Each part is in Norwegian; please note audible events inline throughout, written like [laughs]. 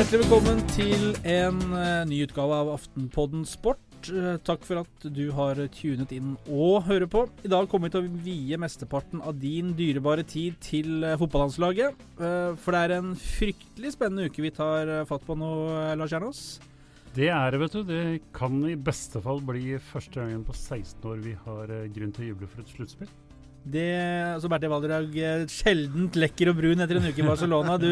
Hjertelig velkommen til en eh, ny utgave av Aftenpodden Sport. Eh, takk for at du har tunet inn og hører på. I dag kommer vi til å vie mesteparten av din dyrebare tid til eh, fotballandslaget. For det er en fryktelig spennende uke vi tar fatt på nå, Lars Jernås. Det er det, vet du. Det kan i beste fall bli første gangen på 16 år vi har grunn til å juble for et sluttspill. Det, altså Bertil Valderhaug, eh, sjeldent lekker og brun etter en uke i Barcelona. Du,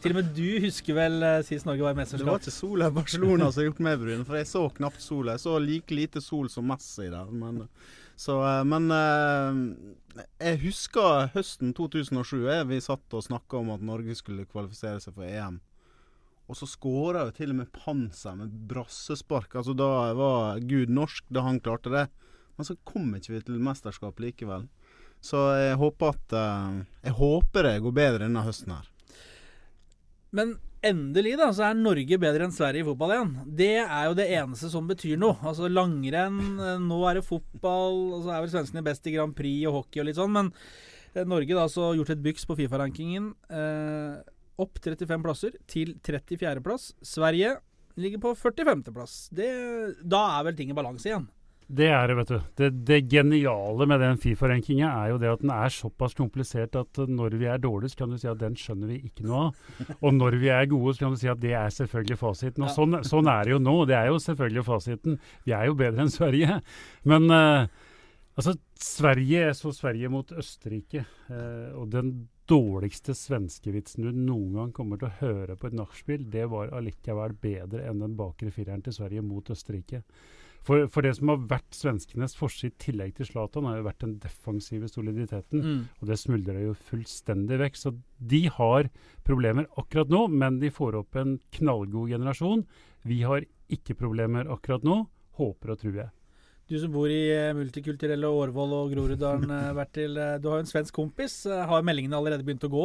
til og med du husker vel eh, sist Norge var i mesterskap? Det var ikke sola i Barcelona som har gjort meg brun, for jeg så knapt sola. Jeg så like lite sol som Messi der. Men, så, eh, men jeg husker høsten 2007. eh, Vi satt og snakka om at Norge skulle kvalifisere seg for EM. Og så skåra jo til og med Panser med brassespark. Altså Da var Gud norsk da han klarte det. Men så kom ikke vi til mesterskap likevel. Så jeg håper at eh, Jeg håper det går bedre denne høsten her. Men endelig da, så er Norge bedre enn Sverige i fotball igjen. Det er jo det eneste som betyr noe. Altså Langrenn, eh, nå er det fotball, og så er vel svenskene best i Grand Prix og hockey og litt sånn. Men eh, Norge da så gjort et byks på Fifa-rankingen. Eh, opp 35 plasser til 34.-plass. Sverige ligger på 45.-plass. Da er vel ting i balanse igjen. Det er det, vet du. Det, det geniale med den Fifa-rankinga er jo det at den er såpass komplisert at når vi er dårligst, kan du si at den skjønner vi ikke noe av. Og når vi er gode, så kan du si at det er selvfølgelig fasiten. Og sånn, sånn er det jo nå. Det er jo selvfølgelig fasiten. Vi er jo bedre enn Sverige. Men uh, altså, Sverige Jeg så Sverige mot Østerrike, uh, og den dårligste svenskevitsen du noen gang kommer til å høre på et nachspiel, det var allikevel bedre enn den bakre fireren til Sverige mot Østerrike. For, for det som har vært svenskenes forse i tillegg til Zlatan, har jo vært den defensive soliditeten. Mm. Og det smuldrer jo fullstendig vekk. Så de har problemer akkurat nå, men de får opp en knallgod generasjon. Vi har ikke problemer akkurat nå. Håper og tror jeg. Du som bor i eh, multikulturelle Årvoll og Groruddalen, eh, [laughs] Bertil. eh, Du har jo en svensk kompis. Har meldingene allerede begynt å gå?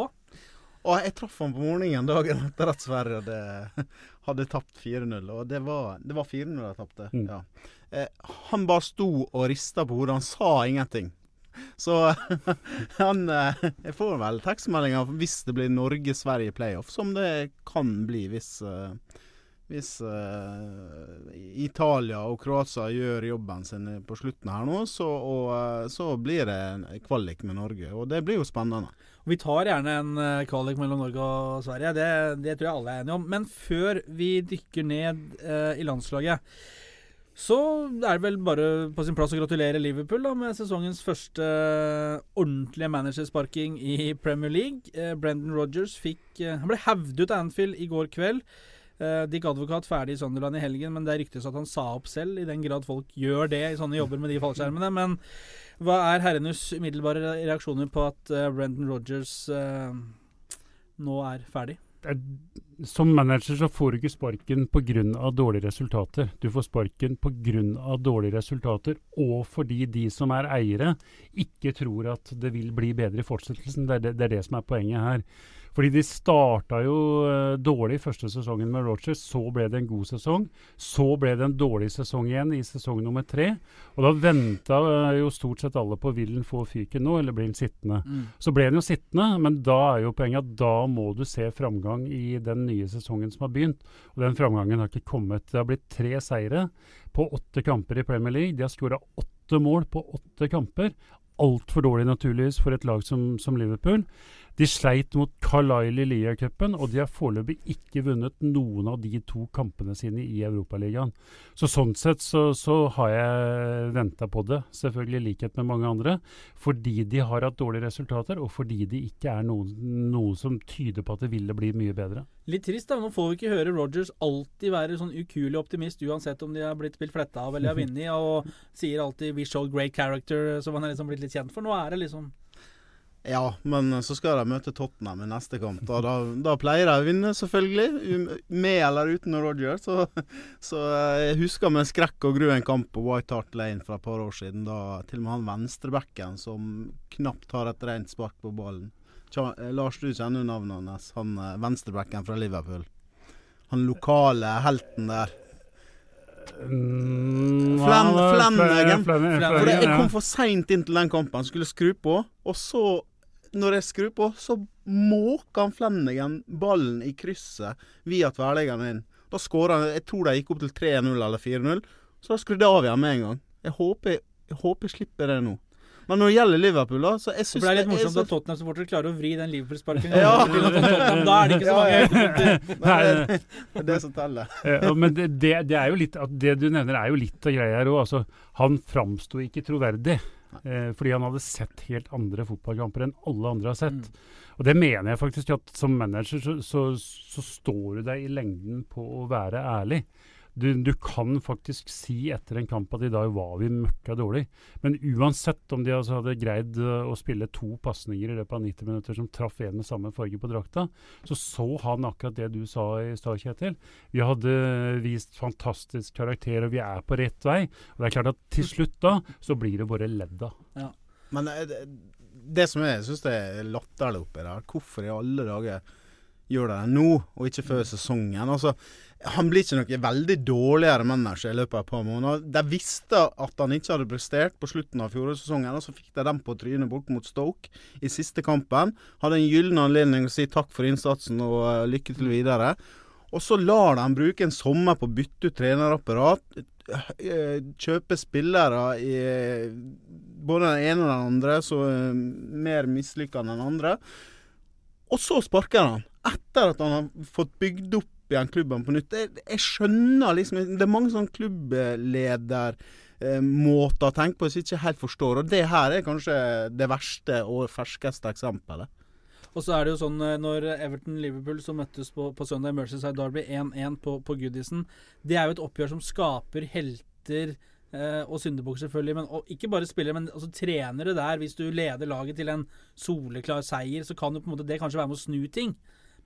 Og jeg traff han på morgenen dagen etter at Sverige hadde, hadde tapt 4-0. Og det var, var 4-0 de tapte. Mm. Ja. Eh, han bare sto og rista på hodet. Han sa ingenting. Så [laughs] han eh, Jeg får vel tekstmeldinger hvis det blir Norge-Sverige playoff, som det kan bli hvis eh, hvis eh, Italia og Kroatia gjør jobben sin på slutten her nå, så, og, eh, så blir det kvalik med Norge. Og det blir jo spennende. Vi tar gjerne en eh, kvalik mellom Norge og Sverige, det, det tror jeg alle er enige om. Men før vi dykker ned eh, i landslaget, så er det vel bare på sin plass å gratulere Liverpool da, med sesongens første eh, ordentlige managersparking i Premier League. Eh, Brendan Rodgers fikk eh, Han ble hevdet ut av Anfield i går kveld. Eh, Dick Advokat ferdig i Sunderland i helgen, men det ryktes at han sa opp selv, i den grad folk gjør det i sånne jobber med de fallskjermene. Men hva er herrenes umiddelbare reaksjoner på at uh, Brendan Rodgers uh, nå er ferdig? Er som manager så får du ikke sparken pga. dårlige resultater. Du får sparken pga. dårlige resultater, og fordi de som er eiere, ikke tror at det vil bli bedre i fortsettelsen. Det er det, det, er det som er poenget her. Fordi de starta jo uh, dårlig første sesongen med Rogers, så ble det en god sesong. Så ble det en dårlig sesong igjen i sesong nummer tre. Og da venta uh, jo stort sett alle på vil han få fyken nå, eller blir han sittende. Mm. Så ble han jo sittende, men da er jo poenget at da må du se framgang i den nye sesongen som har begynt. Og den framgangen har ikke kommet. Det har blitt tre seire på åtte kamper i Premier League. De har skåra åtte mål på åtte kamper altfor dårlig, naturligvis, for et lag som, som Liverpool. De sleit mot Carlisle i Liga-cupen, og de har foreløpig ikke vunnet noen av de to kampene sine i Europaligaen. Så sånn sett så, så har jeg venta på det, selvfølgelig i likhet med mange andre. Fordi de har hatt dårlige resultater, og fordi de ikke er noe, noe som tyder på at det ville bli mye bedre. Litt trist, da. Nå får vi ikke høre Rogers alltid være sånn ukuelig optimist, uansett om de har blitt spilt fletta av eller har [laughs] vunnet, og sier alltid 'we show great character', som han er liksom blitt litt kjent for. Nå er det liksom ja, men så skal de møte Tottenham i neste kamp. Da, da, da pleier de å vinne, selvfølgelig. Med eller uten Roger. Så, så, eh, jeg husker med skrekk og gru en kamp på White Hart Lane for et par år siden. Da til og med han venstrebacken som knapt har et rent spark på ballen. Kja, Lars, du kjenner navnet hans. Han eh, venstrebacken fra Liverpool. Han lokale helten der. Mm, Flanagan. For jeg kom for seint inn til den kampen, skulle skru på, og så når jeg skrur på, så måker han Flanagan ballen i krysset via tverrleggeren inn. Da skåra han Jeg tror de gikk opp til 3-0 eller 4-0. Så da skrudde jeg av igjen med en gang. Jeg håper jeg, håper jeg slipper det nå. Men når det gjelder Liverpool, da så jeg synes Det ble litt morsomt at Tottenham-supportere klarer å vri den Liverpool-sparken. Ja. [laughs] da er det ikke så mange ja, [laughs] Det er det som teller. [laughs] men det, det, det, er jo litt Det du nevner, er jo litt av greia her òg. Altså, han framsto ikke troverdig. Eh, fordi han hadde sett helt andre fotballkamper enn alle andre har sett. Mm. Og det mener jeg faktisk at som manager så, så, så står du deg i lengden på å være ærlig. Du, du, kan faktisk si etter en kamp at i dag var vi møkka dårlig. Men uansett om de altså hadde greid uh, å spille to pasninger i løpet av 90 minutter som traff en med samme farge på drakta, så så han akkurat det du sa i stad, Kjetil. Vi hadde vist fantastisk karakter, og vi er på rett vei. Og det er klart at til slutt da, så blir det bare ledd av. Ja. Men eh, det, det som jeg syns er latterlig oppi der, hvorfor i alle dager gjør de det nå, og ikke før sesongen? Altså, han blir ikke noe veldig dårligere manager i løpet av et par måneder. De visste at han ikke hadde prestert på slutten av fjorårssesongen, og så fikk de dem på trynet bort mot Stoke i siste kampen. Hadde en gyllen anledning å si takk for innsatsen og uh, lykke til videre. Og så lar de bruke en sommer på å bytte ut trenerapparat, eh, kjøpe spillere i både den ene og den andre, så uh, mer mislykka enn den andre. Og så sparker han, etter at han har fått bygd opp igjen klubben på nytt. Jeg, jeg skjønner liksom Det er mange sånne klubbleder eh, måter å tenke på som jeg ikke helt forstår. Og det her er kanskje det verste og ferskeste eksempelet. Og så er det jo sånn eh, når Everton-Liverpool som møttes på, på søndag i Mercyside Derby 1-1 på, på Goodison, det er jo et oppgjør som skaper helter eh, og syndebukk, selvfølgelig. Men og, ikke bare spillere, men altså, trenere der. Hvis du leder laget til en soleklar seier, så kan jo på en måte det kanskje være med å snu ting.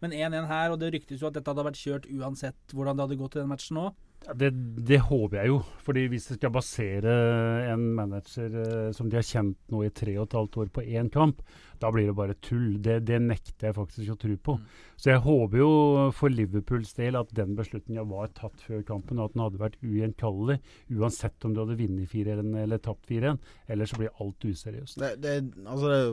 Men 1-1 her, og det ryktes jo at dette hadde vært kjørt uansett hvordan det hadde gått i den matchen nå. Det, det, håper jeg jo. fordi hvis de skal basere en manager eh, som de har kjent nå i tre og et halvt år på én kamp, da blir det bare tull. Det, det nekter jeg faktisk å tro på. Mm. Så jeg håper jo for Liverpools del at den beslutninga var tatt før kampen, og at den hadde vært ugjenkallelig. Uansett om du hadde vunnet 4-1 eller tapt 4-1. Ellers så blir alt useriøst. Det, det, altså det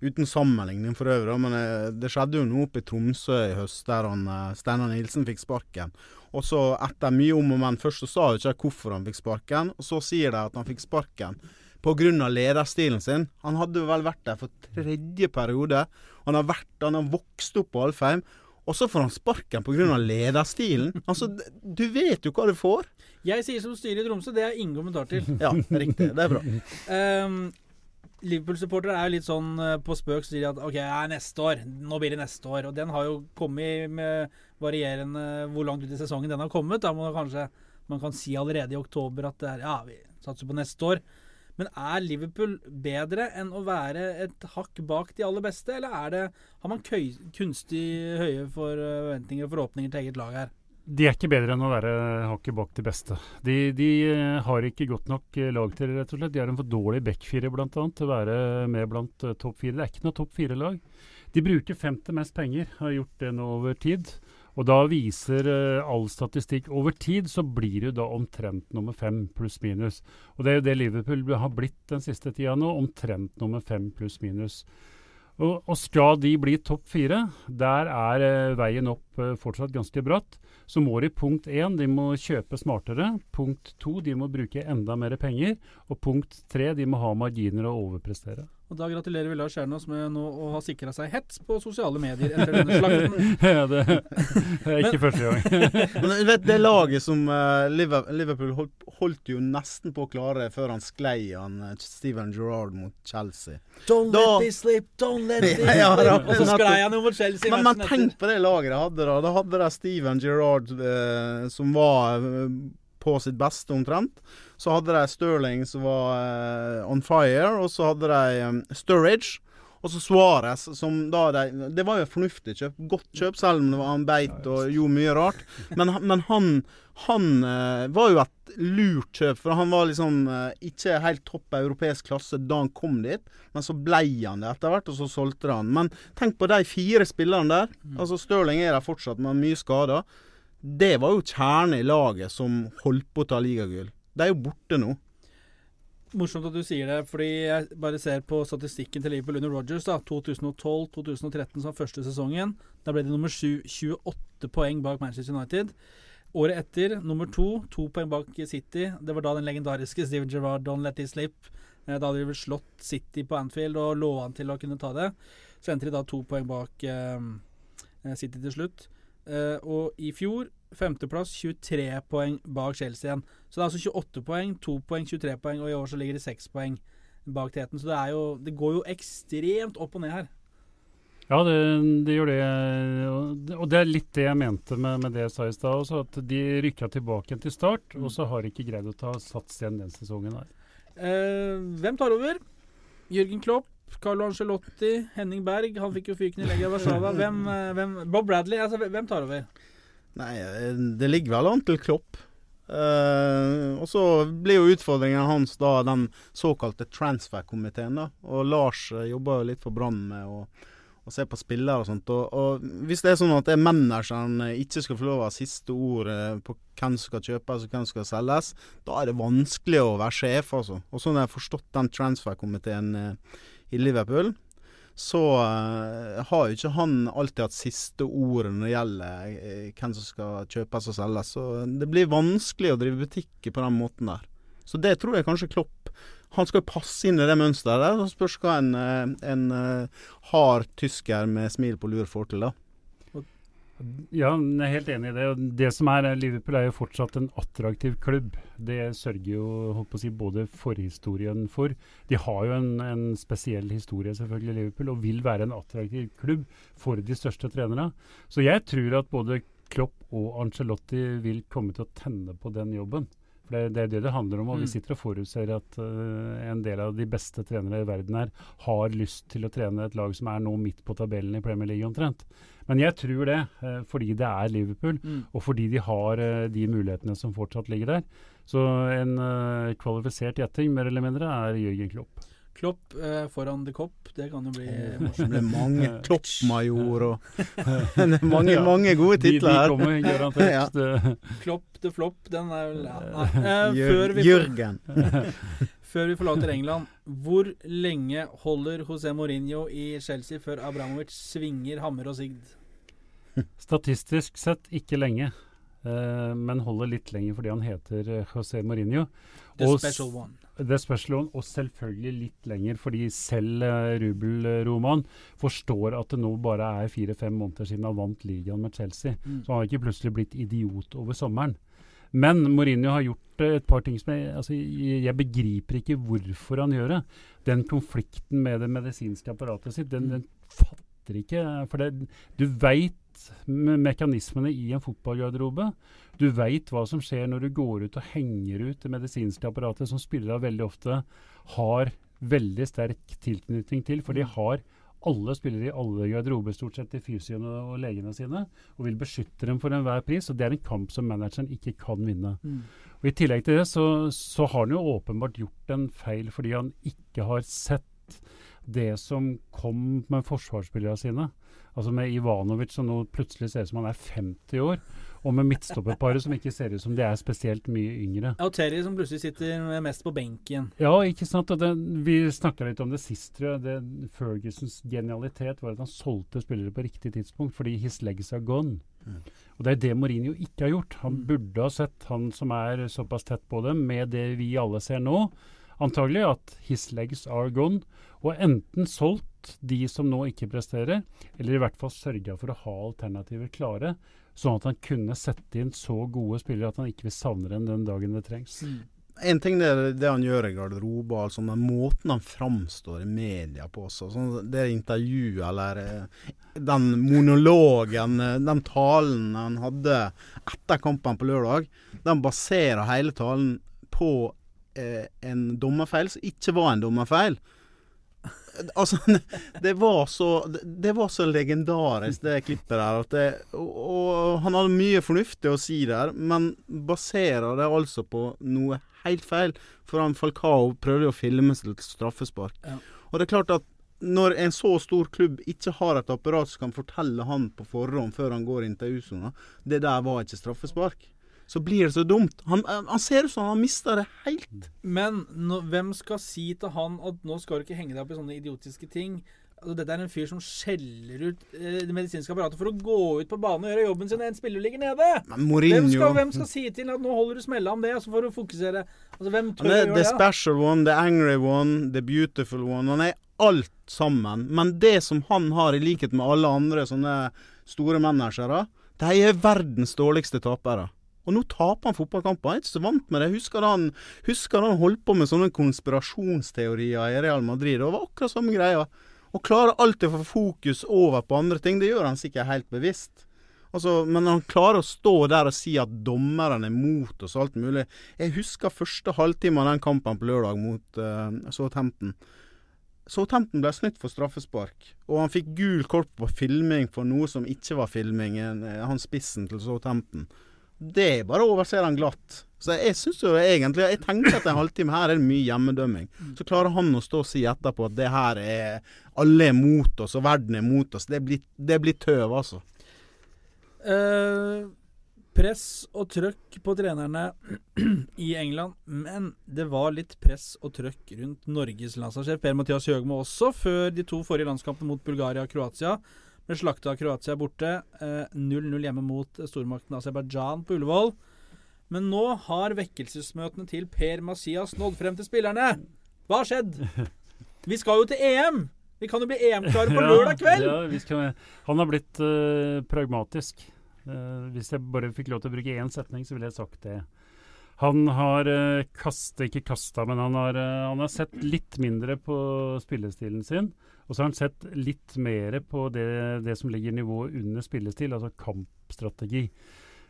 uten sammenligning for øvrig, men eh, det skjedde jo noe oppe i Tromsø i høst der han, eh, Steinar Nilsen fikk sparken. Og så etter mye om og men, først så sa jo ikke hvorfor han fikk sparken, og så sier de at han fikk sparken pga. lederstilen sin. Han hadde vel vært der for tredje periode. Han har, vært, han har vokst opp på Alfheim. Og så får han sparken pga. lederstilen. Altså, du vet jo hva du får. Jeg sier som styret i Tromsø, det er ingen kommentar til. ja, riktig. Det er bra. um, Liverpool-supportere er jo litt sånn uh, på spøk så sier de at OK, ja, neste år. Nå blir det neste år. Og den har jo kommet med varierende hvor langt ut i sesongen den har kommet. Da må kanskje man kan si allerede i oktober at det er, ja, vi satser på neste år. Men er Liverpool bedre enn å være et hakk bak de aller beste, eller er det, har man kunstig høye forventninger og forhåpninger til eget lag her? De er ikke bedre enn å være hakket bak de beste. De, de uh, har ikke godt nok uh, lag til det, rett og slett. De har en for dårlig backfire bl.a. til å være med blant uh, topp fire. Det er ikke noe topp fire-lag. De bruker femte mest penger, har gjort det nå over tid. Og da viser all statistikk over tid, så blir du da omtrent nummer fem pluss minus. Og det er jo det Liverpool har blitt den siste tida nå, omtrent nummer fem pluss minus. Og, og, skal de bli topp fire, der er veien opp fortsatt ganske bratt så må de punkt én de må kjøpe smartere. Punkt to de må bruke enda mer penger. Og punkt tre de må ha marginer og overprestere. Og Da gratulerer vi Lars Kjernås med nå å ha sikra seg hets på sosiale medier etter denne slakten. [laughs] ja, det, det, er ikke første gang. [laughs] Men du vet det laget som uh, Liverpool holdt, holdt, jo nesten på å klare før han sklei han uh, Steven Gerrard mot Chelsea. Don't da, let me sleep, don't let me sleep. [laughs] ja, ja, og så sklei han jo mot Chelsea. Men, men tenk på det laget de hadde da. Da hadde de Steven Gerrard uh, som var på sitt beste omtrent. Så hadde de Sterling som var uh, on fire, og så hadde de um, Sturridge. Og så Suárez, som da de, Det var jo et fornuftig kjøp. Godt kjøp, selv om det var han beit og gjorde mye rart. Men, [laughs] men han, han uh, var jo et lurt kjøp, for han var liksom ikke helt topp europeisk klasse da han kom dit. Men så blei han det etter hvert, og så solgte han. Men tenk på de fire spillerne der. Mm. Altså Stirling er der fortsatt, men mye skader. Det var jo kjernen i laget som holdt på å ta ligagull. Det er jo borte nå. Morsomt at du sier det, fordi jeg bare ser på statistikken til Liverpool under Rogers. 2012-2013 som første sesongen. Da ble det nummer 7, 28 poeng bak Manchester United. Året etter nummer to, to poeng bak City. Det var da den legendariske Steven Gerrard, Let It Slip. Eh, da hadde de vel slått City på Anfield og lå an til å kunne ta det. Så endte de da to poeng bak eh, City til slutt. Uh, og i fjor femteplass, 23 poeng bak Chelsea igjen. Så det er altså 28 poeng, 2 poeng, 23 poeng, og i år så ligger det 6 poeng bak teten. Så det, er jo, det går jo ekstremt opp og ned her. Ja, det, det, gjør det. Og det er litt det jeg mente med, med det jeg sa i stad også. At de rykka tilbake til start, mm. og så har de ikke greid å ta sats igjen den sesongen her. Eh, hvem tar over? Jørgen Klopp, Carlo Angelotti, Henning Berg. Han fikk jo fyken i legget av Warszawa. Hvem, eh, hvem, Bob Bradley, altså, hvem tar over? Nei, eh, det ligger vel an til Klopp. Uh, og så blir jo utfordringen hans da den såkalte transfer-komiteen. da Og Lars uh, jobber jo litt for Brann med å, se på spillere og sånt. Og, og, hvis det er sånn at det er manageren ikke skal få lov å ha siste ord på hvem som skal kjøpes og hvem som skal selges, da er det vanskelig å være sjef, altså. Og sånn har jeg forstått den transfer-komiteen uh, i Liverpool, så uh, har jo ikke han alltid hatt siste ordet når det gjelder uh, hvem som skal kjøpes og selges. Så det blir vanskelig å drive butikker på den måten der. Så det tror jeg kanskje Klopp Han skal passe inn i det mønsteret der. Så spørs hva en, uh, en hard tysker med smil på lur får til, da. Ja, jeg er helt enig i det. Det som er Liverpool er jo fortsatt en attraktiv klubb. Det sørger jo holdt på å si, både forhistorien for. De har jo en, en, spesiell historie, selvfølgelig, Liverpool, og vil være en attraktiv klubb for de største trenerne. Så jeg tror at både Klopp og Angelotti vil komme til å tenne på den jobben. For det, det, er det det handler om. og Vi mm. sitter og forutser at uh, en del av de beste trenere i verden her har lyst til å trene et lag som er nå midt på tabellen i Premier League omtrent. Men jeg tror det, uh, fordi det er Liverpool, mm. og fordi de har uh, de mulighetene som fortsatt ligger der. Så en kvalifisert gjetting, mer eller mindre, er Jørgen Klopp. Klopp eh, foran The Cop, det kan jo bli morsomt. Det blir mange [laughs] Klopp-major og [laughs] mange, mange gode titler her. [laughs] De, de kommer garantert. ja. Klopp the Flopp, den er vel ja, eh, Jørgen. før vi forlater England, hvor lenge holder José Mourinho i Chelsea før Abramovic svinger hammer og sigd? Statistisk sett ikke lenge. Men holder litt lenger fordi han heter José Mourinho. The og special one. The spørsmålet, Og selvfølgelig litt lenger fordi selv uh, Rubel-Roman forstår at det nå bare er fire-fem måneder siden han vant ligaen med Chelsea. Mm. Så han har ikke plutselig blitt idiot over sommeren. Men Mourinho har gjort et par ting som jeg, altså, jeg begriper ikke hvorfor han gjør det. Den konflikten med det medisinske apparatet sitt, den, den fatter ikke For det, du veit mekanismene i en fotballgarderobe. Du veit hva som skjer når du går ut og henger ut det medisinske apparatet som spillere veldig ofte har veldig sterk tilknytning til. For de har alle spillere i alle garderober, stort sett til fysioene og legene sine, og vil beskytte dem for enhver pris. og Det er en kamp som manageren ikke kan vinne. Mm. Og I tillegg til det så, så har han jo åpenbart gjort en feil fordi han ikke har sett det som kom med forsvarsspillerne sine. Altså med Ivanovic som nå plutselig ser ut som han er 50 år. Og med midtstopperparet som ikke ser ut som de er spesielt mye yngre. Ja, og Terry som plutselig sitter mest på benken. Ja, ikke sant. Det, vi snakka litt om det sist, tror jeg. Det, Fergusons genialitet var at han solgte spillere på riktig tidspunkt fordi his legs are gone. Mm. Og Det er det Mourinho ikke har gjort. Han mm. burde ha sett, han som er såpass tett på dem, med det vi alle ser nå, antagelig at his legs are gone. Og enten solgt de som nå ikke presterer, eller i hvert fall sørga for å ha alternativer klare, sånn at han kunne sette inn så gode spillere at han ikke vil savne dem den dagen det trengs. Mm. En ting er det han gjør i garderobe, altså, men måten han framstår i media på også. Sånn, det intervjuet eller eh, den monologen, eh, den talen han hadde etter kampen på lørdag, den baserer hele talen på eh, en dommerfeil som ikke var en dommerfeil. Altså, [laughs] det var så Det var så legendarisk, det klippet der. Det, og, og, han hadde mye fornuftig å si der, men baserer det altså på noe helt feil. For han Falcao prøvde å filme seg til straffespark. Ja. Og det er klart at når en så stor klubb ikke har et apparat som kan fortelle han på forhånd før han går inn til U-sona, det der var ikke straffespark så blir det så dumt. Han, han ser ut som han har mista det helt. Men nå, hvem skal si til han at nå skal du ikke henge deg opp i sånne idiotiske ting? Altså, dette er en fyr som skjeller ut eh, det medisinske apparatet for å gå ut på banen og gjøre jobben sin en spiller ligger nede. Hvem, skal, hvem, skal, si til at nå holder du smella om det, altså for å fokusere? Altså, hvem tør å gjøre det? The special one, the angry one, the beautiful one. Han er alt sammen. Men det som han har, i likhet med alle andre sånne store managere, de er verdens dårligste tapere. Og nå taper han fotballkamper. Han er ikke så vant med det. Husker han, husker han holdt på med sånne konspirasjonsteorier i Real Madrid? Det var akkurat samme greia. Å klare alltid å få fokus over på andre ting. Det gjør han sikkert helt bevisst. Altså, men han klarer å stå der og si at dommeren er mot oss og alt mulig. Jeg husker første halvtime av den kampen på lørdag mot uh, Southampton. Southampton ble snytt for straffespark, og han fikk gul kort på filming for noe som ikke var filming. Eh, han spissen til Southampton. Det er bare å overse den glatt. Så jeg syns jo egentlig Jeg tenker at en halvtime her er mye hjemmedømming. Så klarer han å stå og si etterpå at det her er Alle er mot oss, og verden er mot oss. Det blir, det blir tøv, altså. Uh, press og trøkk på trenerne [clears throat] i England, men det var litt press og trøkk rundt Norges landslagssjef Per-Mathias Høgmo også, før de to forrige landskampene mot Bulgaria og Kroatia. Ble slakta av Kroatia borte. 0-0 eh, hjemme mot stormakten Aserbajdsjan på Ullevål. Men nå har vekkelsesmøtene til Per Masias nådd frem til spillerne. Hva har skjedd? Vi skal jo til EM! Vi kan jo bli EM-klare på [laughs] lørdag kveld! Ja, skal, han har blitt uh, pragmatisk. Uh, hvis jeg bare fikk lov til å bruke én setning, så ville jeg sagt det. Han har kastet, ikke kasta, men han har, uh, han har, sett litt mindre på spillestilen sin. Og så har han sett litt mer på det, det som ligger nivået under spillestil, altså kampstrategi.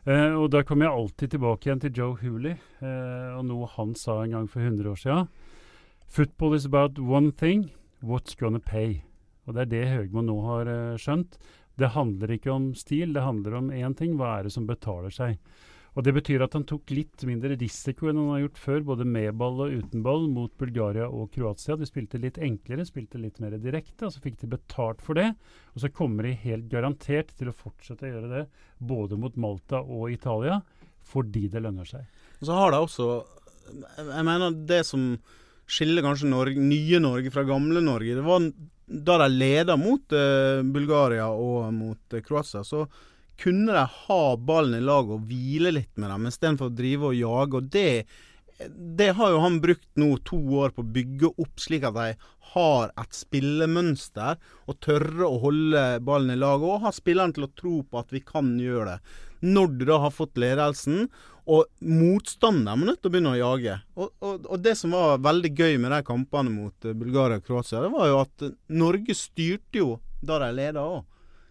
Eh, og da kommer jeg alltid tilbake igjen til Joe Hooley eh, og noe han sa en gang for 100 år siden. Football is about one thing, what's gonna pay. Og det er det Høgmo nå har uh, skjønt. Det handler ikke om stil, det handler om én ting. Hva er det som betaler seg? Og Det betyr at han tok litt mindre risiko enn han har gjort før, både med ball og uten ball, mot Bulgaria og Kroatia. De spilte litt enklere, spilte litt mer direkte, og så fikk de betalt for det. Og så kommer de helt garantert til å fortsette å gjøre det, både mot Malta og Italia, fordi det lønner seg. Og så har de også Jeg mener det som skiller kanskje Norge, nye Norge fra gamle Norge, det var da de leda mot uh, Bulgaria og mot uh, Kroatia. så kunne de ha ballen i lag og hvile litt med dem, istedenfor å drive og jage. og det det har jo han brukt nå to år på å bygge opp, slik at de har et spillemønster og tørre å holde ballen i lag. Og ha spilleren til å tro på at vi kan gjøre det. Når du da har fått ledelsen, og motstanderen må nødt til å begynne å jage. Og, og, og, det som var veldig gøy med de kampene mot Bulgaria og Kroatia, det var jo at Norge styrte jo da de leda òg.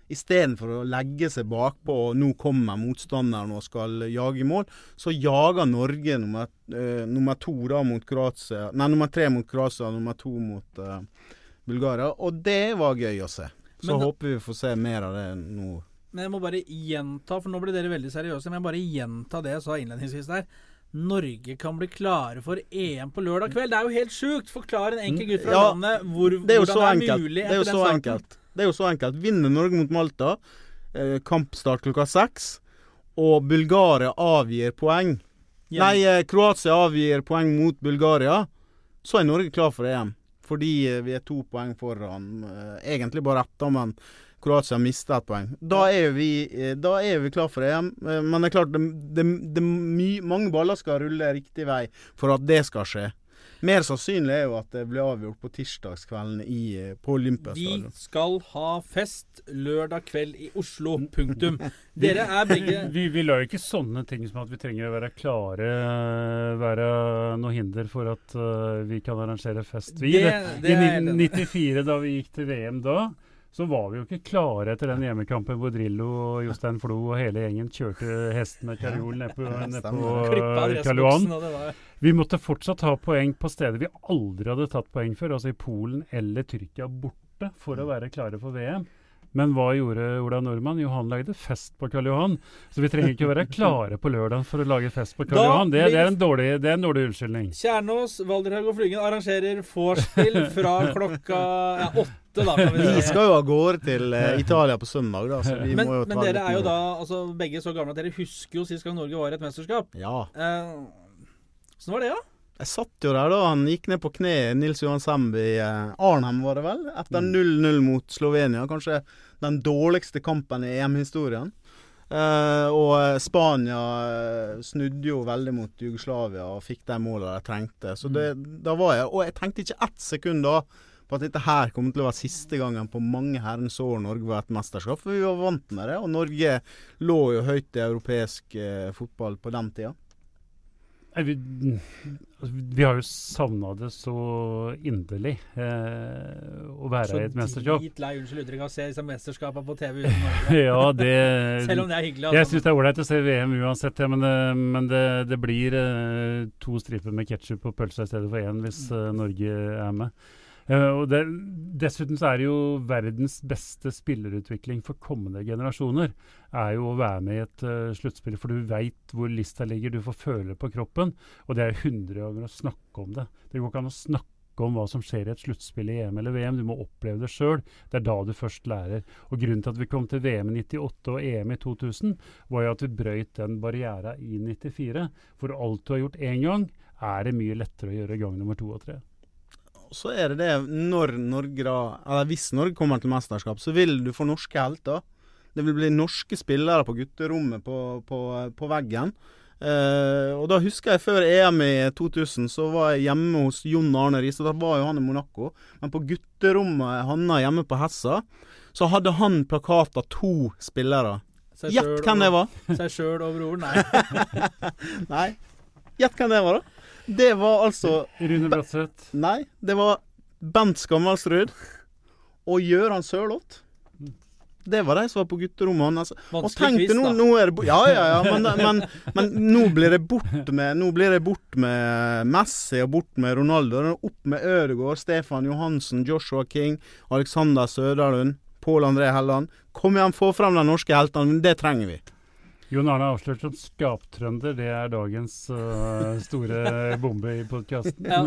Istedenfor å legge seg bakpå og nå kommer motstanderen og skal jage i mål, så jager Norge nummer, eh, nummer da mot Kroatia Nei, nummer tre mot Kroatia og nummer to mot eh, Bulgaria. Og det var gøy å se. Så Men håper vi får se mer av det nå. Men jeg må bare gjenta, for nå ble dere veldig seriøse, men jeg bare gjenta det jeg sa innledningsvis der. Norge kan bli klare for EM på lørdag kveld. Det er jo helt sjukt! Forklar en enkel gutt fra Ja, landet hvor, Det er jo hvordan så det er enkelt. mulig Det er jo så starten. enkelt. Det er jo så enkelt. Vinner Norge mot Malta, eh, kampstart klokka seks, og Bulgaria avgir poeng ja. Nei, eh, Kroatia avgir poeng mot Bulgaria, så er Norge klar for EM. Fordi eh, vi er to poeng foran. eh, Egentlig bare ett, men Kroatia mister et poeng. Da er vi, eh, da er vi klar for EM. eh, Men det er klart, det, det, det my, mange baller skal rulle riktig vei for at det skal skje. Mer sannsynlig er jo at det blir avgjort på tirsdagskvelden i, på Olympiastadion. Vi skal ha fest lørdag kveld i Oslo. Punktum. [laughs] Dere er begge [laughs] Vi, vi la jo ikke sånne ting som at vi trenger å være klare, eh, være noe hinder for at uh, vi kan arrangere fest. Vi, Det- det enig i. 1994, da vi gikk til VM da, så var vi jo ikke klare etter den hjemmekampen hvor Drillo og Jostein Flo og hele gjengen kjørte hesten med karjol ned på, ned på eh, Karl Johan. adresseboksen, og det var Vi måtte fortsatt ha poeng på steder vi aldri hadde tatt poeng før, altså i Polen eller Tyrkia borte, for å være klare for VM. Men hva gjorde Ola Nordmann? Jo, han lagde fest på Karl Johan. Så vi trenger ikke være [laughs] klare på lørdag for å lage fest på Karl Da Johan. Det, det, er en dårlig, det er en dårlig unnskyldning. Kjernås, Valderhaug og Flygen arrangerer vorspiel fra klokka ja, åtte, da. Vi Vi skal jo av gårde til uh, Italia på søndag, da. Så vi Men, må jo men dere er jo da altså, begge så gamle at dere husker jo sist gang Norge var i et mesterskap. Ja. Uh, Sånn var det, ja? Jeg satt jo der da han gikk ned på kne, Nils Johan Semb i eh, Arnhem, var det vel? Etter 0-0 mot Slovenia. Kanskje den dårligste kampen i EM-historien. Uh, og eh, Spania eh, snudde jo veldig mot Jugoslavia og fikk de målene de trengte. Så det, da var jeg Og jeg tenkte ikke ett sekund da på at dette her kommer til å være siste gangen på mange herrens år Norge var et mesterskap. For vi var vant med det, og Norge lå jo høyt i europeisk uh, fotball på den tida. Vi, altså, vi har jo savna det så inderlig, eh, å være i et mesterskap. Så dritlei, unnskyld uttrykket, å se disse mesterskapene på TV uten Norge. [laughs] Ja, det Selv om det er hyggelig. Jeg Altså. syns det er ålreit å se VM uansett, ja, men, det, men det, det blir eh, to striper med ketsjup og pølse i stedet for én hvis eh, Norge er med. Og det, dessuten så er det jo verdens beste spillerutvikling for kommende generasjoner. er jo å være med i et uh, sluttspill, for du veit hvor lista ligger. Du får føle på kroppen. Og det er hundre ganger å snakke om det. Det går ikke an å snakke om hva som skjer i et sluttspill i EM eller VM. Du må oppleve det sjøl. Det er da du først lærer. Og Grunnen til at vi kom til VM i 98 og EM i 2000, var jo at vi brøyt den barriera i 94. For alt du har gjort én gang, er det mye lettere å gjøre gang nummer to og tre. Så er det det når Norge da Eller hvis Norge kommer til mesterskap, så vil du få norske helter. Det vil bli norske spillere på gutterommet på, på, på veggen. Uh, og da husker jeg før EM i 2000, så var jeg hjemme hos Jon Arne Riise. Da var jo han i Monaco. Men på gutterommet Hanna hjemme på Hessa, så hadde han plakat av to spillere. Gjett hvem det var. Seg sjøl og broren? Nei. [laughs] Nei. Gjett hvem det var, da. Det var altså Rune Bratseth. Nei, det var Bent Skammalsrud og Gøran Sørloth. Det var de som var på gutterommet hans. Og Vanskelig tenk quiz, nå, da. nå er det bo- Ja, ja, ja, men, men, men nå blir det bort med Nå blir det bort med Messi og bort med Ronaldo. Opp med Ødegaard, Stefan Johansen, Joshua King, Alexander Søderlund, Pål André Helland. Kom igjen, få frem de norske heltene. Det trenger vi. Jon Arne avslørt som skaptrønder. Det er dagens uh, store bombe i podkasten. Ja,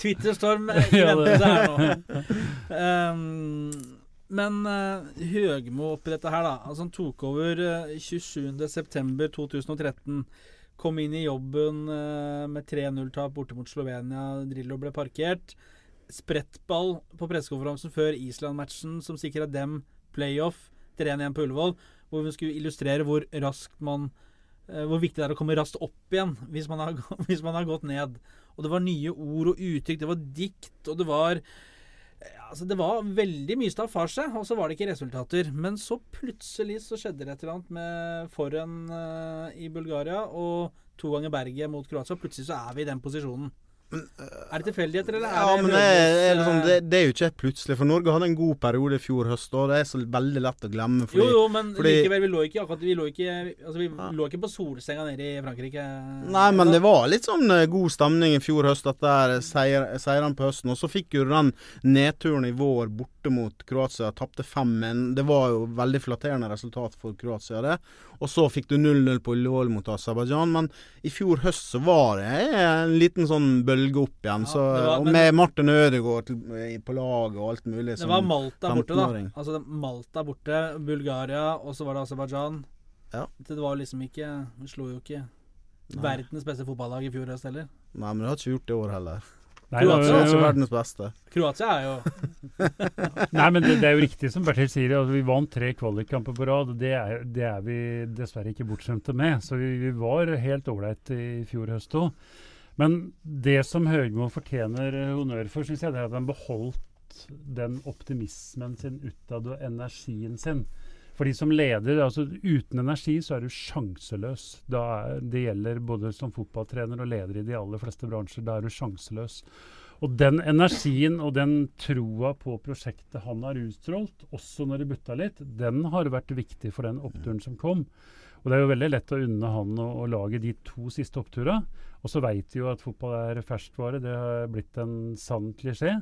Twitterstorm [laughs] i Ja, her nå. Um, men uh, Høgmo oppi dette her, da. Altså Han tok over uh, 27.9.2013. Kom inn i jobben uh, med 3-0-tap borte mot Slovenia. Drillo ble parkert. Sprettball på pressekonferansen før Island-matchen som sikra dem playoff 3-1 på Ullevål, hvor vi skulle illustrere hvor raskt man eh, hvor viktig det er å komme raskt opp igjen hvis man, har, [laughs] hvis man har gått ned. Og det var nye ord og uttrykk, det var dikt, og det var altså Det var veldig mye staffasje, og så var det ikke resultater. Men så plutselig så skjedde det et eller annet med forhen eh, i Bulgaria og to ganger Berget mot Kroatia. Plutselig så er vi i den posisjonen. Er det tilfeldigheter, eller Ja, er men det det er, liksom, eh, det, det er jo ikke plutselig. For Norge hadde en god periode i fjor høst, og det er så veldig lett å glemme. Fordi, Jo, jo, men fordi- likevel, vi lå ikke akkurat Vi lå ikke, altså, vi Ja. lå ikke på solsenga nede i Frankrike. Nei, men det var litt sånn eh, god stemning i fjor høst etter seier, seirene på høsten. Og så fikk jo den nedturen i vår borte mot Kroatia. Tapte fem, men det var jo veldig flatterende resultat for Kroatia, det. Og så fikk du 0-0 på Ullevål mot Aserbajdsjan. Men i fjor høst så var det en liten sånn bølge opp igjen. Ja, så, var- men- med Martin Ødegaard til, på laget og alt mulig. Det var Malta borte, da. Altså Malta borte, Bulgaria, og så var det Aserbajdsjan. Ja. Det var liksom ikke Vi slo jo ikke verdens beste fotballag i fjor høst heller. Nei, men det har ikke gjort det i år heller. Nei, Kroatia er var jo- verdens beste. Kroatia er jo [laughs] Nei, men det, det er jo riktig som Bertil sier. Altså, vi vant tre kvalikkamper på rad. Det er, det er vi dessverre ikke bortskjemte med. Så vi, vi var helt ålreit i fjor høst òg. Men det som Høgmo fortjener honnør for, syns jeg, det er at han beholdt den optimismen sin utad og energien sin. For de som leder, altså Uten energi så er du sjanseløs. Er, det gjelder både som fotballtrener og leder i de aller fleste bransjer. Da er du sjanseløs. Og den energien og den troa på prosjektet han har utstrålt, også når det butta litt, den har vært viktig for den oppturen som kom. Og det er jo veldig lett å unne han å, å lage de to siste oppturene. Og så veit vi jo at fotball er ferskvare. Det har blitt en sann klisjé.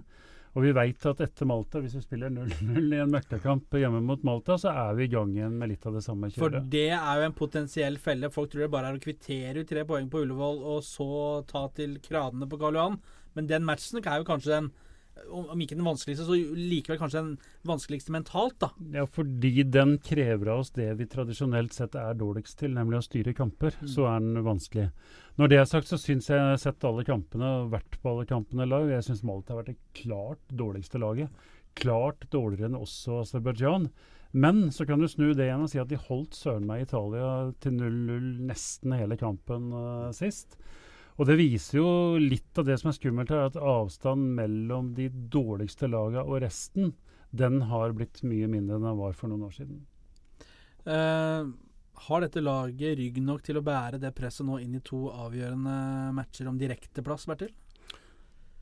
Og vi veit at etter Malta, hvis vi spiller 0-0 [laughs] i en møkkakamp hjemme mot Malta, så er vi i gang igjen med litt av det samme For det er jo en potensiell felle. Folk tror det bare er å kvittere ut tre poeng på Ullevål og så ta til kranene på Karl Johan. Men den matchen er jo kanskje den om ikke den vanskeligste, så likevel kanskje den vanskeligste mentalt, da. Ja, fordi den krever av oss det vi tradisjonelt sett er dårligst til, nemlig å styre kamper. Så er den vanskelig. Når det er sagt, så syns jeg jeg har sett alle kampene og vært på alle kampene live. Jeg syns Malta har vært det klart dårligste laget. Klart dårligere enn også Aserbajdsjan. Men så kan du snu det igjen og si at de holdt søren meg Italia til 0-0 nesten hele kampen uh, sist. Og det viser jo litt av det som er skummelt her, at avstanden mellom de dårligste laga og resten, den har blitt mye mindre enn den var for noen år siden. Uh, har dette laget rygg nok til å bære det presset nå inn i to avgjørende matcher om direkteplass, Bertil?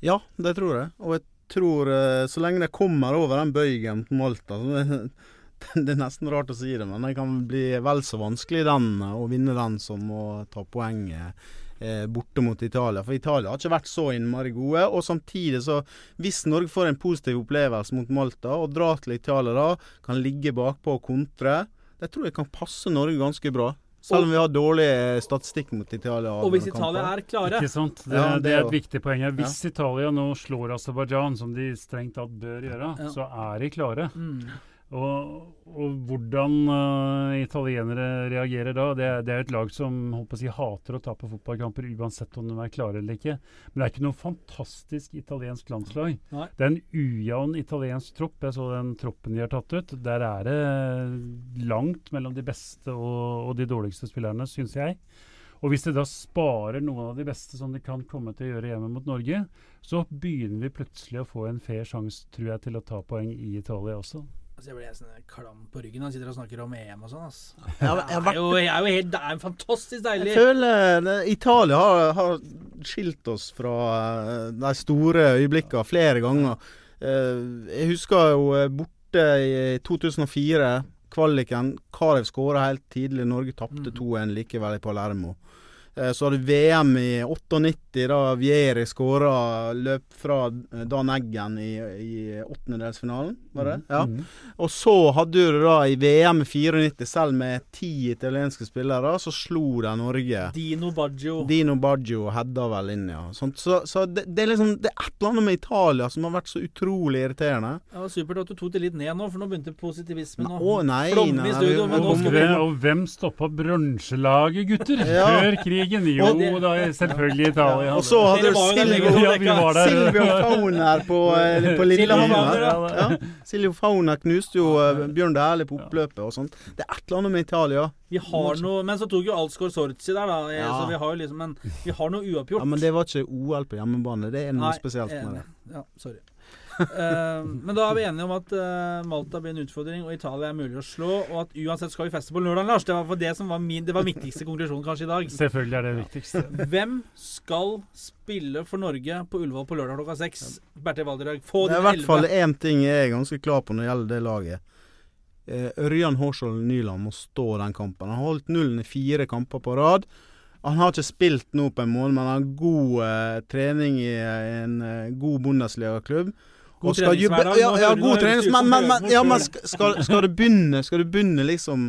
Ja, det tror jeg. Og jeg tror eh, så lenge de kommer over den bøygen på Malta så [laughs] det, er nesten rart å si det, men det kan bli vel så vanskelig den eh, å vinne den som å ta poenget eh, borte mot Italia. For Italia har ikke vært så innmari gode. Og samtidig så, hvis Norge får en positiv opplevelse mot Malta, og drar til Italia da, kan ligge bakpå og kontre, det tror jeg kan passe Norge ganske bra. Selv om vi har dårlig eh, statistikk mot Italia. Og hvis Italia er klare Ikke sant? Det, Ja, det det er et jo- viktig poeng. her. Hvis Italia nå slår Aserbajdsjan, som de strengt tatt bør gjøre, Ja. så er de klare. mm. Og, og hvordan uh, italienere reagerer da, det, det er et lag som håper å si, hater å tape fotballkamper uansett om de er klare eller ikke. Men det er ikke noe fantastisk italiensk landslag. Nei. Det er en ujevn italiensk tropp. Jeg så den troppen de har tatt ut. Der er det langt mellom de beste og, og de dårligste spillerne, syns jeg. Og hvis de da sparer noen av de beste som de kan komme til å gjøre hjemme mot Norge, så begynner vi plutselig å få en fair sjanse, tror jeg, til å ta poeng i Italia også. Altså, jeg blir sånn klam på ryggen når han sitter og snakker om EM og sånn. Altså. Har Det er jo, jeg er jo helt, det er fantastisk deilig. Jeg føler det, Italia har, har skilt oss fra eh, de store øyeblikkene flere ganger. Eh, Jeg husker jo eh, borte i 2004, kvaliken. Karev skåra helt tidlig. Norge tapte 2-1 likevel i Palermo. Eh, Så hadde VM i 98, da Vieri skåra løp fra eh, Dan Eggen i, i åttendedelsfinalen, var det? Ja. Mhm. Og så hadde du da i VM i 94, selv med ti italienske spillere, så slo de Norge. Dino Baggio. Dino Baggio hedda vel inn, ja. Sånt. Så, så det, det er liksom Det er et eller annet med Italia som har vært så utrolig irriterende. Det var supert at du tok det litt ned nå, for nå begynte positivismen å flomme i studio. vi- Og, hvem, og hvem stoppa bronselaget, gutter? Ja. Før krigen? Jo det- da, selvfølgelig Italia. Og så hadde du Silvio, Ja, vi var der. Silvio Fauner på, eh, på Lillehammer. Ja. Silvio Fauner knuste jo eh, Bjørn Dæhlie på oppløpet og sånt. Det er et eller annet med Italia. Vi har noe Men så tok jo Alsgaard Sorci der, da. eh, Ja. Så vi har jo liksom Men vi har noe uoppgjort. Ja, Men det var ikke OL på hjemmebane. Det er noe Nei, spesielt med det. Ja, sorry. Eh, men da er vi enige om at uh, Malta blir en utfordring, og Italia er mulig å slå. Og at uansett skal vi feste på lørdag, Lars. Det var for det som var min Det var viktigste konklusjonen kanskje i dag. Selvfølgelig er det viktigste. Hvem skal spille for Norge på Ullevål på lørdag klokka seks? Bertil Valderhaug, få Det er i hvert fall elleve. én ting jeg er ganske klar på når det gjelder det laget. Uh, Ørjan Hårskjold Nyland må stå den kampen. Han har holdt nullen i fire kamper på rad. Han har ikke spilt nå på en måned, men han har god uh, trening i eh, en uh, god Bundesliga-klubb. God treningshverdag. Ja, ja, god ut Men, men, men, ja, men skal, skal du begynne Skal du begynne liksom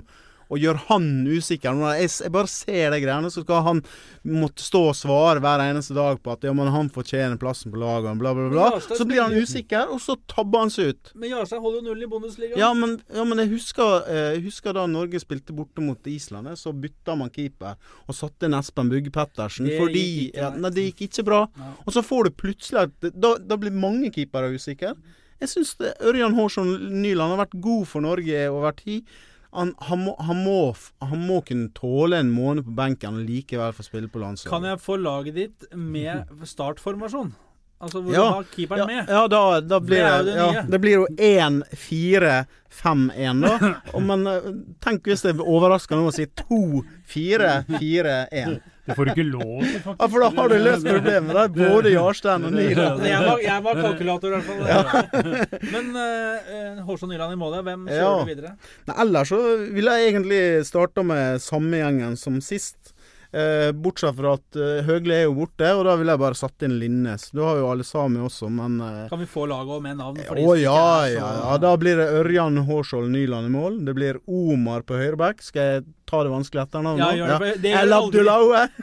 å gjør han usikker jeg, jeg bare ser de greiene, så skal han måtte stå og svare hver eneste dag på at ja, men han fortjener plassen på laget, og bla, bla, bla. Så blir han usikker, og så tabber han seg ut. Men Jarstein holder jo nullen i Bundesliga. Ja, men, ja, men jeg husker, eh, jeg husker da Norge spilte borte mot Island. Så bytta man keeper og satte inn Espen Bugge Pettersen. Det fordi gikk ikke, nei. Det gikk ikke bra. Nei. Og så får du plutselig Da, da blir mange keepere usikre. Jeg syns Ørjan Hårsson Nyland har vært god for Norge over tid. Han, han, må, han, må, han må kunne tåle en måned på benken og likevel få spille på landslaget. Kan jeg få laget ditt med startformasjon? Altså hvor Ja. du har keeperen ja, med? ja, da, da blir Det det, det ja, det blir jo 1-4-5-1, da. [laughs] Og, men eh, tenk hvis det overrasker noen å si 2-4-4-1. Det får du ikke lov til, faktisk. Ja, for da har du løst problemet. der. Både Jarstein og Nyland. Jeg, var, jeg var kalkulator, i hvert fall. [laughs] Men uh, Hårsson Nyland i målet, hvem kjører Ja. du videre? Nei, ellers så ville jeg egentlig starta med samme gjengen som sist. Eh, bortsett fra at eh, Høgli er jo borte, og da ville jeg bare satt inn Linnes. Du har jo alle sammen også, men eh, Kan vi få laget med navn? Å ja, ja, ja. Da blir det Ørjan Hårskjold Nyland i mål. Det blir Omar på høyreback. Skal jeg ta det vanskelige etternavnet? Ja, nå? det, for det El aldri-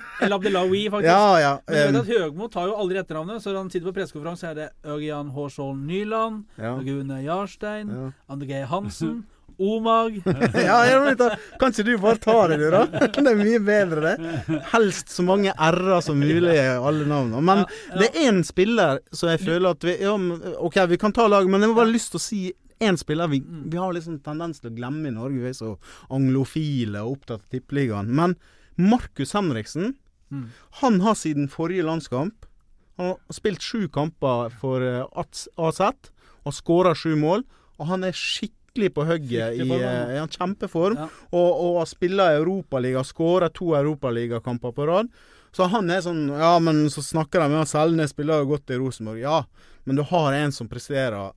[laughs] El Abdelawi, faktisk. Ja, ja. Men du vet at Høgmo tar jo aldri etternavnet, så når han sitter på pressekonferanse, er det Ørjan Hårskjold Nyland, ja. Rune Jarstein, Ja. André Hansen, [laughs] Omag [laughs] ja, jeg. Kan ikke du bare ta det, du, da? [laughs] Det er mye bedre, det. Helst så mange r-er som mulig i alle navnene. Men Ja, ja. det er én spiller som jeg føler at vi ja, OK, vi kan ta lag, men jeg har bare lyst til å si én spiller vi, Mm. vi har liksom tendens til å glemme i Norge. Vi er så anglofile og opptatt av tippeligaen. Men Markus Henriksen, Mm. han har siden forrige landskamp Han har spilt sju kamper for eh, AZ og skåra sju mål. Og han er skikkelig på hugget. I, i en eh, Kjempeform. Ja. Og, og spiller Europaliga, skårer to Europaligakamper på rad. Så han er sånn Ja, men så snakker de med han Selnes spiller jo godt i Rosenborg. Ja, men du har en som presterer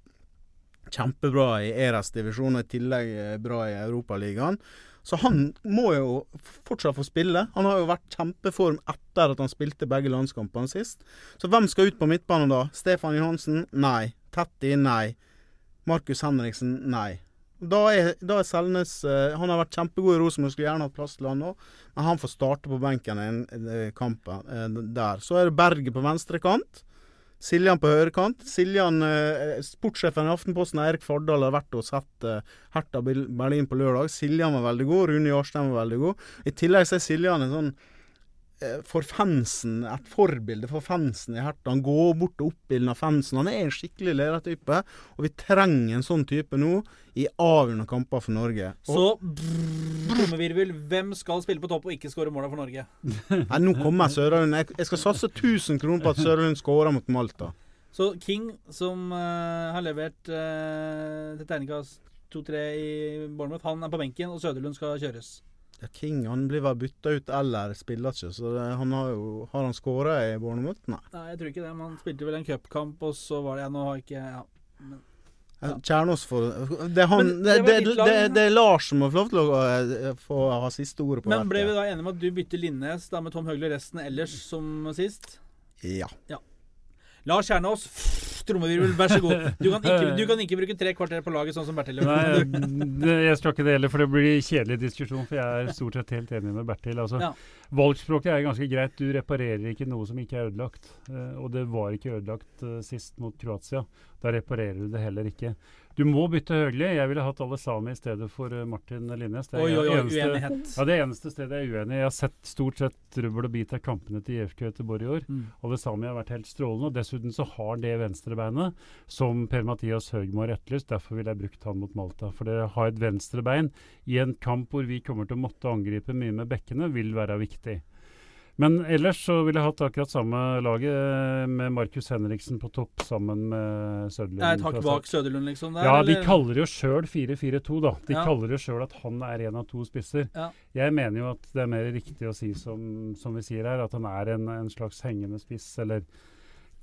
kjempebra i ERAs divisjon, og i tillegg eh, bra i Europaligaen. Så han må jo fortsatt få spille. Han har jo vært kjempeform etter at han spilte begge landskampene sist. Så hvem skal ut på midtbanen da? Stefan Johansen? Nei. Tetti? Nei. Markus Henriksen? Nei. Da er, da er Selnes eh, Han har vært kjempegod i Rosenborg, skulle gjerne hatt plass til han nå. men han får starte på benken i eh, kamp eh, der. Så er det Berget på venstre kant. Siljan på høyrekant. Siljan, eh, sportssjefen i Aftenposten, Eirik Fardal, har vært og sett eh, Hertha Berlin på lørdag. Siljan var veldig god. Rune Jarstein var veldig god. I tillegg så er Siljan en sånn for fansen, et forbilde for fansen i Herta. Han går bort og oppildner fansen. Han er en skikkelig ledertype, og vi trenger en sånn type nå i avgjørende kamper for Norge. Og, Så trommevirvel. Hvem skal spille på topp og ikke skåre måla for Norge? [laughs] nei, nå kommer Sørlund. Jeg, jeg skal satse 1000 kroner på at Sørlund skårer mot Malta. Så King, som uh, har levert uh, til terningkast 2-3 i Bournemouth, han er på benken, og Søderlund skal kjøres. Ja, King han blir vel bytta ut eller spiller ikke, så det, han har jo Har han skåra i Bournemouth? Nei. Nei, jeg tror ikke det. men Han spilte vel en cupkamp, og så var det Jeg Nå har ikke ja. Men, Ja. Kjernås får det, er han, det, det det, det, det, er Lars som må få lov til å eh, få ha siste ordet på men ble vi da enige om at du bytter Linnes da med Tom Høgli resten ellers som sist? Ja. Ja. Lars Kjernås, [laughs] trommevirvel, vær så god. Du kan, ikke, du kan ikke bruke tre kvarter på laget sånn som Bertil gjør. Nei, jeg skal ikke det heller, for det blir kjedelig diskusjon. For jeg er stort sett helt enig med Bertil. Altså, Ja. Valgspråket er ganske greit. Du reparerer ikke noe som ikke er ødelagt. Eh, og det var ikke ødelagt eh, sist mot Kroatia. Da reparerer du det heller ikke. Du må bytte Høgli. Jeg ville hatt alle Sami i stedet for eh, Martin Linnes. Det er Oi, oi, oi, eneste- uenighet. Ja, Det eneste stedet jeg er uenig Jeg har sett stort sett rubbel og bit av kampene til IFK Göteborg i år. Mm. Alle Sami har vært helt strålende. og Dessuten så har det venstrebeinet som Per-Mathias Høgmo har etterlyst. Derfor ville jeg brukt han mot Malta. For det å ha et venstrebein i en kamp hvor vi kommer til å måtte angripe mye med bekkene, vil være viktig. Men ellers så ville jeg hatt akkurat samme laget eh, med Markus Henriksen på topp sammen med Søderlund. Er et hakk bak. Søderlund, liksom? Der, Ja, de eller? kaller jo sjøl 4-4-2, da. De Ja. kaller jo sjøl at han er en av to spisser. Ja. Jeg mener jo at det er mer riktig å si som, som vi sier her, at han er en, en slags hengende spiss, eller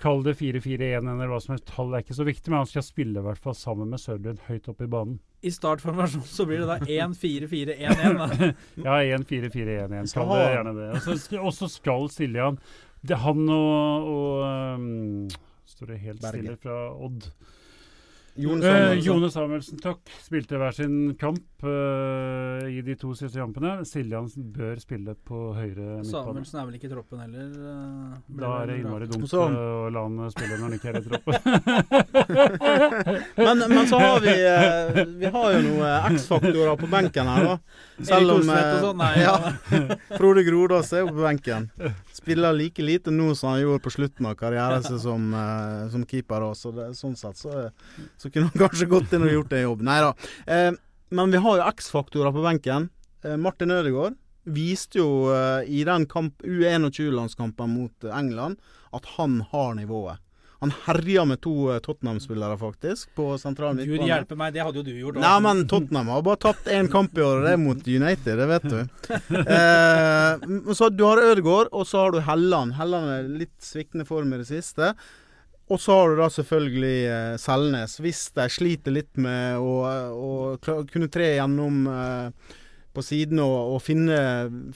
kall det 4-4-1 eller hva som helst. Tall er ikke så viktig, men han skal spille i hvert fall sammen med Sørlund høyt oppe i banen. I startformasjon så blir det da 1-4-4-1-1. [laughs] Ja, 1-4-4-1-1. Kall det gjerne det. Og så sk- Og så skal Siljan det, Han og, og um, Står det helt Berge. stille fra Odd. Jon Eh, Samuelsen. Jone Samuelsen Takk spilte hver sin kamp eh, i de to siste kampene. Siljan bør spille på høyre midtbane. Samuelsen er vel ikke i troppen heller? eh, Da er det innmari dumt Så- eh, å la han spille når han ikke er i troppen. [laughs] Men, men så har vi eh, Vi har jo noen X-faktorer på benken her, da. Selv om eh, sånn? Nei. ja, [laughs] Frode Grodås er jo på benken. Spiller like lite nå som han gjorde på slutten av karrieren sin som, eh, som keeper. Også. Det, sånn sett så, så kunne han [laughs] kanskje gått inn og gjort en jobb. Nei da. Eh, men vi har jo X-faktorer på benken. Eh, Martin Ødegaard viste jo eh, i den U21-landskampen mot eh, England at han har nivået. Han herja med to eh, Tottenham-spillere, faktisk, på sentral Gud midtbane. hjelpe meg, det hadde jo du gjort. Nei, men Tottenham har bare tapt én kamp i år, og det er mot United, det vet du. Eh, så du har Ødegaard, og så har du Helland. Helland er litt sviktende form i det siste. Og så har du da selvfølgelig eh, Selnes. Hvis de sliter litt med å, å kunne tre gjennom eh, på siden og, og finne,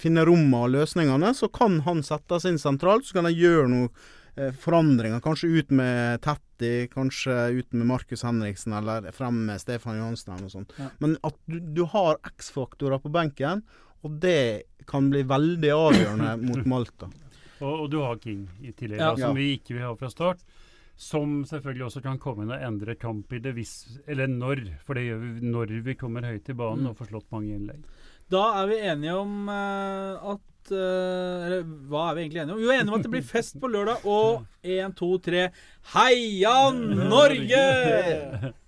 finne rommene og løsningene, så kan han settes inn sentralt. Så kan de gjøre noen eh, forandringer. Kanskje ut med Tetti, kanskje ut med Markus Henriksen, eller frem med Stefan Johansen eller noe sånt. Ja. Men at du, du har X-faktorer på benken, og det kan bli veldig avgjørende [coughs] mot Malta. Og, og du har King i tillegg, Ja. da, som Ja. vi ikke vil ha fra start. Som selvfølgelig også kan komme inn og endre kampbildet hvis Eller når, for det gjør vi når vi kommer høyt i banen Mm. og får slått mange innlegg. Da er vi enige om uh, at eh, Eller hva er vi egentlig enige om? Jo, enige om at det blir fest på lørdag. Og [laughs] én, to, tre Heia Norge! [laughs]